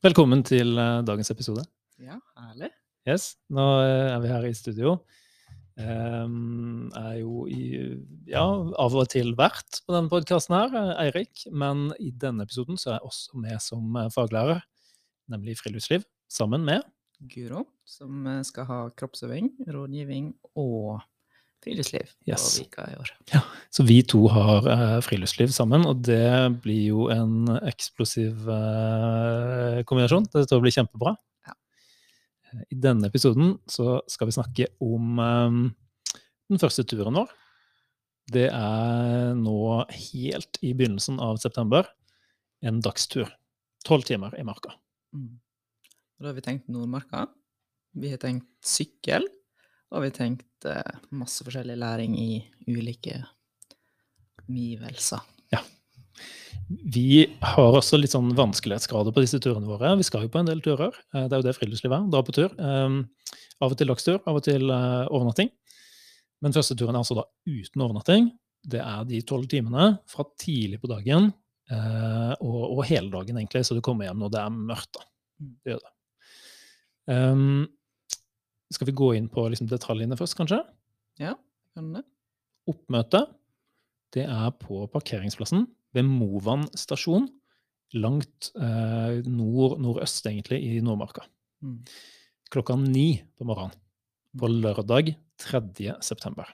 Velkommen til uh, dagens episode. Ja, herlig. Yes, Nå uh, er vi her i studio. Um, er jo i, ja, av og til vert på denne podkasten her, eh, Eirik. Men i denne episoden så er jeg også med som faglærer, nemlig friluftsliv, sammen med Guro, som skal ha kroppsøving, rådgivning og friluftsliv på Vika i år. Ja, Så vi to har eh, friluftsliv sammen, og det blir jo en eksplosiv eh, kombinasjon. Dette blir kjempebra. Ja. Eh, I denne episoden så skal vi snakke om eh, den første turen vår. Det er nå helt i begynnelsen av september en dagstur. Tolv timer i marka. Mm. Da har vi tenkt Nordmarka. Vi har tenkt sykkel. Vi har tenkt eh, masse forskjellig læring i ulike omgivelser. Vi har også litt sånn vanskelighetsgrader på disse turene våre. Vi skal jo på en del turer. eh, Det er jo det friluftslivet er. Dra på tur. Um, av og til dagstur, av og til eh, overnatting. Men første turen er altså da uten overnatting. Det er de tolv timene fra tidlig på dagen eh, og, og hele dagen, egentlig, så du kommer hjem når det er mørkt. da. Mm. Det gjør det. Um, skal vi gå inn på liksom, detaljene først, kanskje? Ja, kan det? Oppmøte det er på parkeringsplassen ved Movan stasjon, langt eh, nord, nordøst egentlig i Nordmarka. Mm. Klokka ni på morgenen på lørdag 3. september.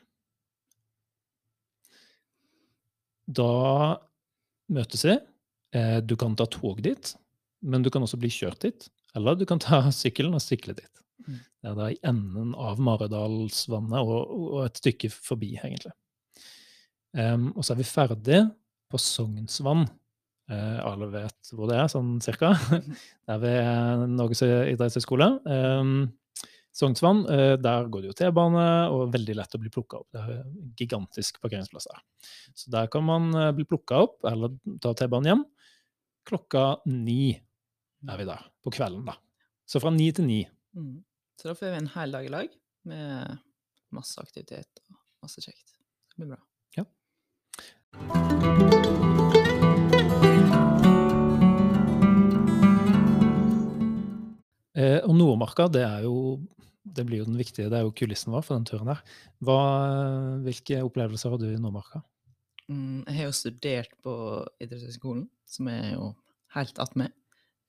Da møtes vi. Eh, du kan ta tog dit, men du kan også bli kjørt dit. Eller du kan ta sykkelen og sykle dit. Det er da i enden av Maridalsvannet og, og et stykke forbi, egentlig. Um, og så er vi ferdig på Sognsvann. Uh, alle vet hvor det er, sånn cirka. Det er ved Norges idrettshøgskole. Um, Sognsvann, uh, der går det jo T-bane, og veldig lett å bli plukka opp. Det er en gigantisk parkeringsplass der. Så der kan man uh, bli plukka opp, eller ta T-banen hjem. Klokka ni er vi der, på kvelden, da. Så fra ni til ni. Mm. Så da får vi en hel dag i lag med masse aktivitet og masse kjekt. Det blir bra. Eh, og Nordmarka, det er jo det blir jo den viktige, det er jo kulissen vår for den turen her. Hva, hvilke opplevelser har du i Nordmarka? Mm, jeg har jo studert på idrettshøyskolen, som er jo helt attmed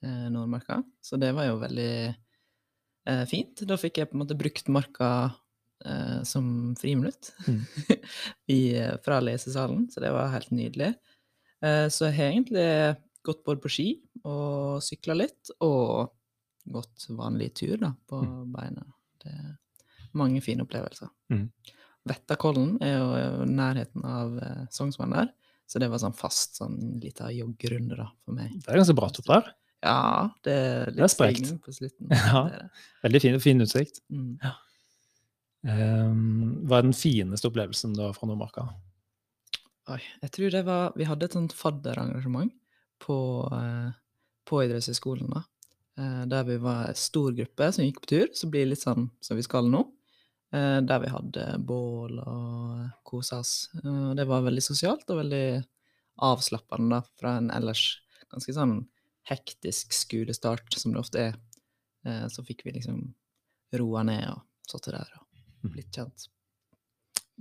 eh, Nordmarka. Så det var jo veldig eh, fint. Da fikk jeg på en måte brukt marka eh, som friminutt Mm. i, eh, fra lesesalen, så det var helt nydelig. Eh, så jeg har egentlig gått både på ski og sykla litt, og gått vanlig tur da, på beina. Det er mange fine opplevelser. Mm. Vettakollen er jo nærheten av eh, Sognsvann der, så det var sånn fast sånn lita joggerunde da, for meg. Det er ganske bratt opp der. Ja, det er Det er litt sprekt. på slutten. Ja. det det. Veldig fin, fin utsikt. Mm. Um, hva er den fineste opplevelsen du har fra Nordmarka? Oi, jeg tror det var Vi hadde et sånt fadderengasjement på, eh, på idrettshøyskolen, da. Eh, der vi var en stor gruppe som gikk på tur, så blir det litt sånn som vi skal nå. Eh, der vi hadde bål og kosa oss. Det var veldig sosialt og veldig avslappende da, fra en ellers ganske sånn hektisk skolestart, som det ofte er. Eh, så fikk vi liksom roa ned og satt der og blitt kjent.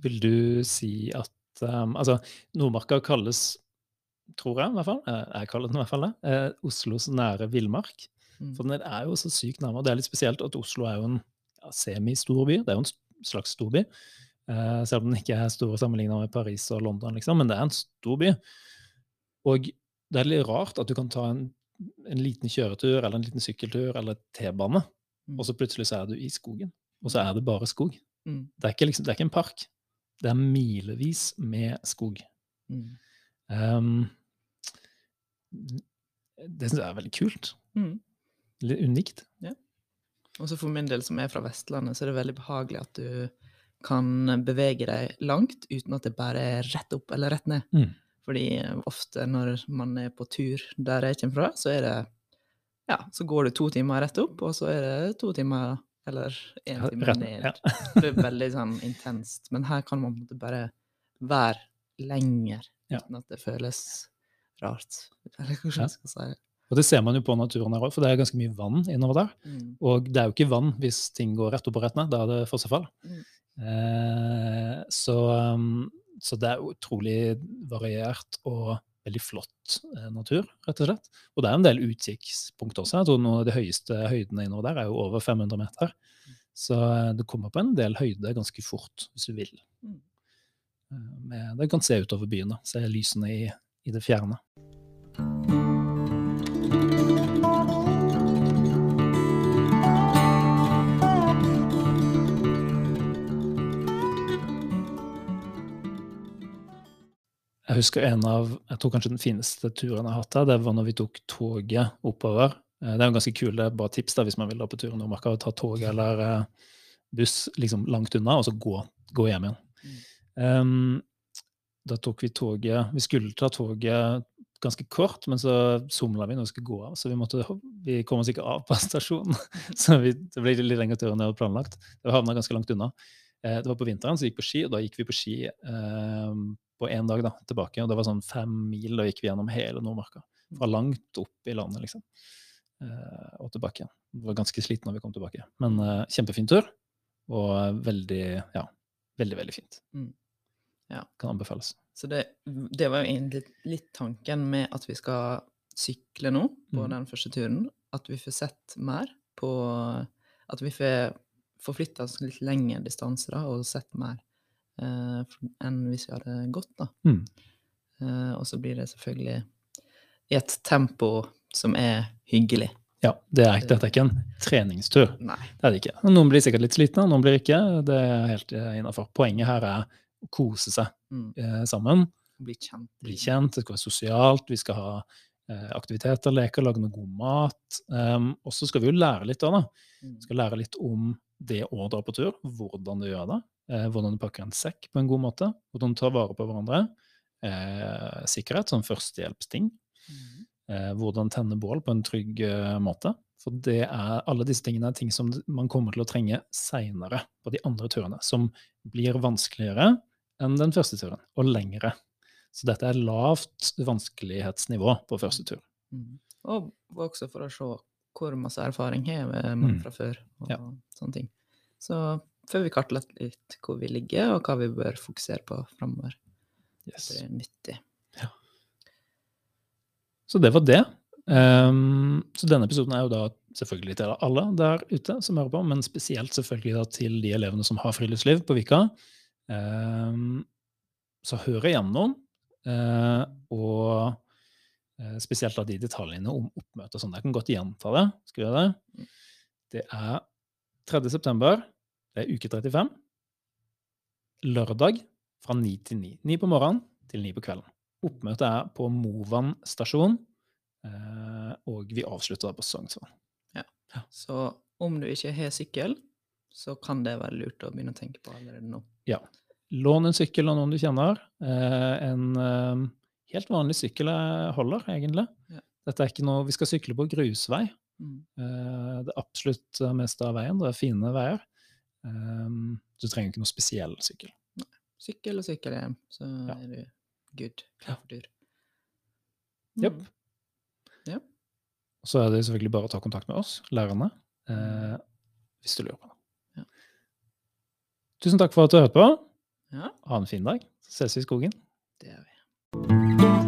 Vil du si at um, Altså, Nordmarka kalles, tror jeg i hvert fall, eh, jeg kaller den i hvert fall det, eh, Oslos nære villmark. Mm. For den er jo så sykt nærme. Og det er litt spesielt at Oslo er jo en ja, semistor by. Det er jo en slags storby. Uh, selv om den ikke er stor sammenligna med Paris og London, liksom. Men det er en stor by. Og det er litt rart at du kan ta en, en liten kjøretur eller en liten sykkeltur eller T-bane, Mm. og så plutselig så er du i skogen. Og så er det bare skog. Mm. Det er ikke, liksom, det er ikke en park. Det er milevis med skog. Mm. Um, det syns jeg er veldig kult. Mm. Litt unikt. Og så for min del, som er fra Vestlandet, så er det veldig behagelig at du kan bevege deg langt uten at det bare er rett opp eller rett ned. Fordi ofte når man er på tur der jeg kommer fra, så er det Ja, så går det to timer rett opp, og så er det to timer eller én time rett- ned. ja. Det er veldig sånn intenst. Men her kan man bare være lenger Ja. uten at det føles rart. Eller hvordan Ja. jeg skal si det. Og det ser man jo på naturen her òg, for det er ganske mye vann innover der. Mm. Og det er jo ikke vann hvis ting går rett opp og rett ned. Da er det fossefall. Mm. Eh, så, um, så det er utrolig variert og veldig flott eh, natur, rett og slett. Og det er en del utsiktspunkt også. Jeg tror noen av de høyeste høydene innover der er jo over 500 meter. Så eh, du kommer på en del høyde ganske fort hvis du vil. Mm. Eh, det kan se utover byen, da. Se lysene i, i det fjerne. Jeg husker en av jeg tror kanskje den fineste turen jeg har hatt her, det var når vi tok toget oppover. Eh, Det er jo ganske kult, det er bare tips da, hvis man vil da på tur i Nordmarka, ta tog eller eh, buss liksom langt unna, og så gå, gå hjem igjen. Um, da tok vi toget Vi skulle ta toget ganske kort, men så somla vi når vi skulle gå av, så vi, måtte, vi kom oss ikke av på stasjonen. så vi, det ble litt lengre tur enn jeg hadde planlagt. Vi havna ganske langt unna. Eh, det var på vinteren, så vi gikk på ski, og da gikk vi på ski eh, på én dag da, tilbake. Og det var sånn fem mil, da gikk vi gjennom hele Nordmarka. Fra langt opp i landet, liksom. Eh, og tilbake igjen. Vi var ganske slitne når vi kom tilbake. Men eh, kjempefin tur, og veldig, ja, veldig, veldig fint. Mm. Ja. Kan anbefales. Så det, det var jo egentlig litt tanken med at vi skal sykle nå på Mm. den første turen. At vi får sett mer på At vi får forflytta oss litt lengre distanser da, og sett mer eh, enn hvis vi hadde gått. da. Mm. Eh, og så blir det selvfølgelig i et tempo som er hyggelig. Ja, det er, dette er ikke en treningstur. Nei. Det er det ikke. Noen blir sikkert litt slitne, noen blir ikke. Det er helt innafor. Poenget her er å kose seg Mm. eh, sammen. Bli kjent. Bli kjent, det skal være sosialt, vi skal ha eh, aktiviteter, leker, lage noe god mat. Um, og så skal vi jo lære litt da, da. Mm. Vi skal lære litt om det å dra på tur, hvordan du gjør det. Eh, hvordan du pakker en sekk på en god måte, hvordan du tar vare på hverandre. Eh, sikkerhet som førstehjelpsting. Mm. Eh, hvordan tenne bål på en trygg eh, måte. For det er, alle disse tingene er ting som man kommer til å trenge seinere på de andre turene, som blir vanskeligere enn den første turen, og lengre. Så dette er lavt vanskelighetsnivå på første tur. Mm. Og også for å se hvor masse erfaring har man Mm. fra før. og Ja. sånne ting. Så før vi kartlegger litt hvor vi ligger, og hva vi bør fokusere på framover. Yes. Det er nyttig. Så det var det. Um, så denne episoden er jo da selvfølgelig til alle der ute som hører på, men spesielt selvfølgelig da til de elevene som har friluftsliv på Vika. Um, så hør igjennom, uh, og eh, spesielt av de detaljene om oppmøte og sånn. Jeg kan godt gjenta det. Skal vi gjøre det? Det er 3. september, det er uke 35. Lørdag fra 9 til 9. 9 på morgenen til 9 på kvelden. Oppmøtet er på Movan stasjon, eh, og vi avslutter da på Sognsvann. Så om du ikke har sykkel, så kan det være lurt å begynne å tenke på allerede nå. Lån en sykkel av noen du kjenner. Eh, en eh, helt vanlig sykkel jeg holder, egentlig. Ja. Dette er ikke noe, Vi skal sykle på grusvei. Mm. Eh, det absolutt meste av veien. Det er fine veier. Eh, du trenger ikke noe spesiell sykkel. Sykkel og sykkelhjem, så Ja. er du good. Klar for tur. Jepp. Mm. Ja. Så er det selvfølgelig bare å ta kontakt med oss, lærerne, eh, hvis du lurer på det. Ja. Tusen takk for at du hørte på. Ja, Ha en fin dag. Så ses vi i skogen. det er vi. Thank you.